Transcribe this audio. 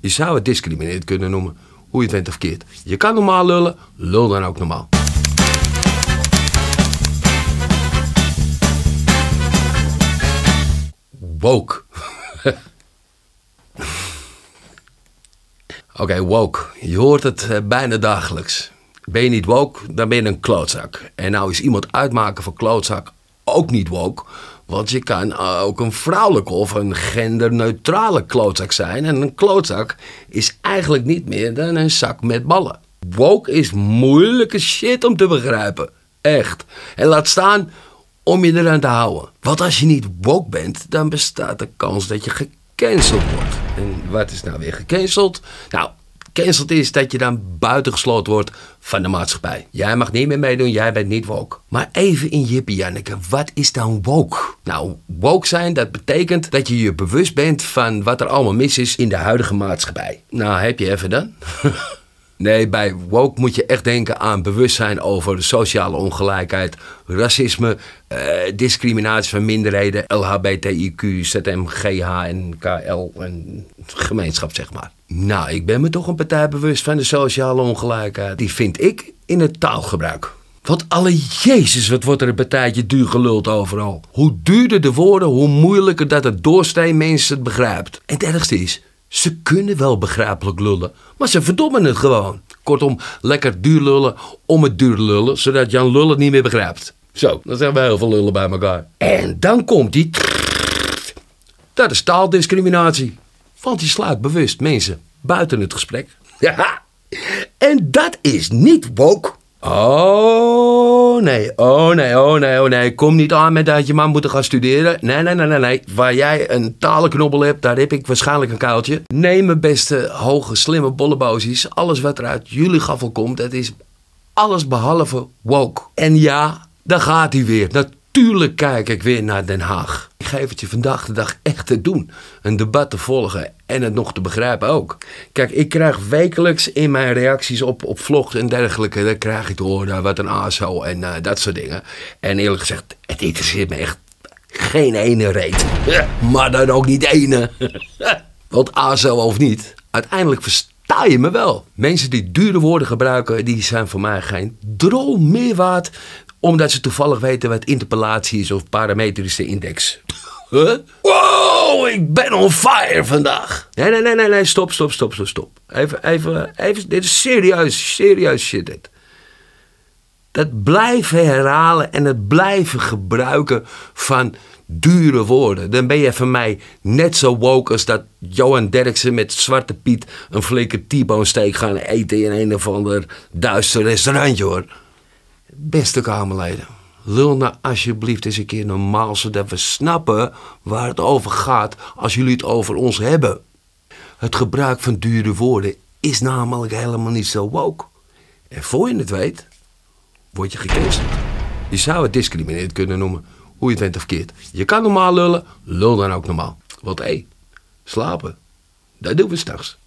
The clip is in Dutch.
Je zou het discriminerend kunnen noemen, hoe je het bent of keert. Je kan normaal lullen, lul dan ook normaal. Woke. Oké, woke. Je hoort het eh, bijna dagelijks. Ben je niet woke, dan ben je een klootzak. En nou is iemand uitmaken van klootzak ook niet woke. Want je kan ook een vrouwelijke of een genderneutrale klootzak zijn. En een klootzak is eigenlijk niet meer dan een zak met ballen. Woke is moeilijke shit om te begrijpen. Echt. En laat staan om je eraan te houden. Want als je niet woke bent, dan bestaat de kans dat je gecanceld wordt. En wat is nou weer gecanceld? Nou, cancelled is dat je dan buitengesloten wordt van de maatschappij. Jij mag niet meer meedoen, jij bent niet woke. Maar even in Jippie Janneke, wat is dan woke? Nou, woke zijn, dat betekent dat je je bewust bent van wat er allemaal mis is in de huidige maatschappij. Nou, heb je even dan? Nee, bij woke moet je echt denken aan bewustzijn over de sociale ongelijkheid, racisme, eh, discriminatie van minderheden, LHBTIQ, ZMGH en KL en gemeenschap, zeg maar. Nou, ik ben me toch een partij bewust van de sociale ongelijkheid. Die vind ik in het taalgebruik. Wat alle Jezus, wat wordt er een partijtje duur geluld overal. Hoe duurder de woorden, hoe moeilijker dat het doorsteen mensen het begrijpt. En het ergste is, ze kunnen wel begrijpelijk lullen, maar ze verdommen het gewoon. Kortom, lekker duur lullen om het duur lullen, zodat Jan Lullen niet meer begrijpt. Zo, dan zijn we heel veel lullen bij elkaar. En dan komt die... Dat is taaldiscriminatie. Want die slaat bewust mensen buiten het gesprek. Ja, en dat is niet woke. Oh nee, oh nee, oh nee, oh nee. Kom niet aan met dat je man moet gaan studeren. Nee, nee, nee, nee, nee. Waar jij een talenknobbel hebt, daar heb ik waarschijnlijk een kuiltje. Nee, mijn beste, hoge, slimme bollebozies. Alles wat er uit jullie gaffel komt, dat is alles behalve woke. En ja, daar gaat hij weer. Natuurlijk kijk ik weer naar Den Haag. Ik geef het je vandaag de dag echt te doen. Een debat te volgen en het nog te begrijpen ook. Kijk, ik krijg wekelijks in mijn reacties op, op vlogs en dergelijke... dan krijg ik te horen wat een ASO en uh, dat soort dingen. En eerlijk gezegd, het interesseert me echt geen ene reet. Maar dan ook niet ene. Want ASO of niet, uiteindelijk versta je me wel. Mensen die dure woorden gebruiken, die zijn voor mij geen droom meer waard omdat ze toevallig weten wat interpolatie is of parametrische index. Huh? Wow, ik ben on fire vandaag. Nee, nee, nee, nee, nee, stop, stop, stop, stop, stop. Even, even, even, dit is serieus, serieus shit dit. Dat blijven herhalen en het blijven gebruiken van dure woorden. Dan ben je van mij net zo woke als dat Johan Derksen met Zwarte Piet een flinke T-bone steak gaan eten in een of ander duister restaurantje hoor. Beste Kamerleden, lul nou alsjeblieft eens een keer normaal, zodat we snappen waar het over gaat als jullie het over ons hebben. Het gebruik van dure woorden is namelijk helemaal niet zo woke. En voor je het weet, word je gecanceld. Je zou het discriminerend kunnen noemen, hoe je het bent of keert. Je kan normaal lullen, lul dan ook normaal. Want hé, slapen, dat doen we s'nachts.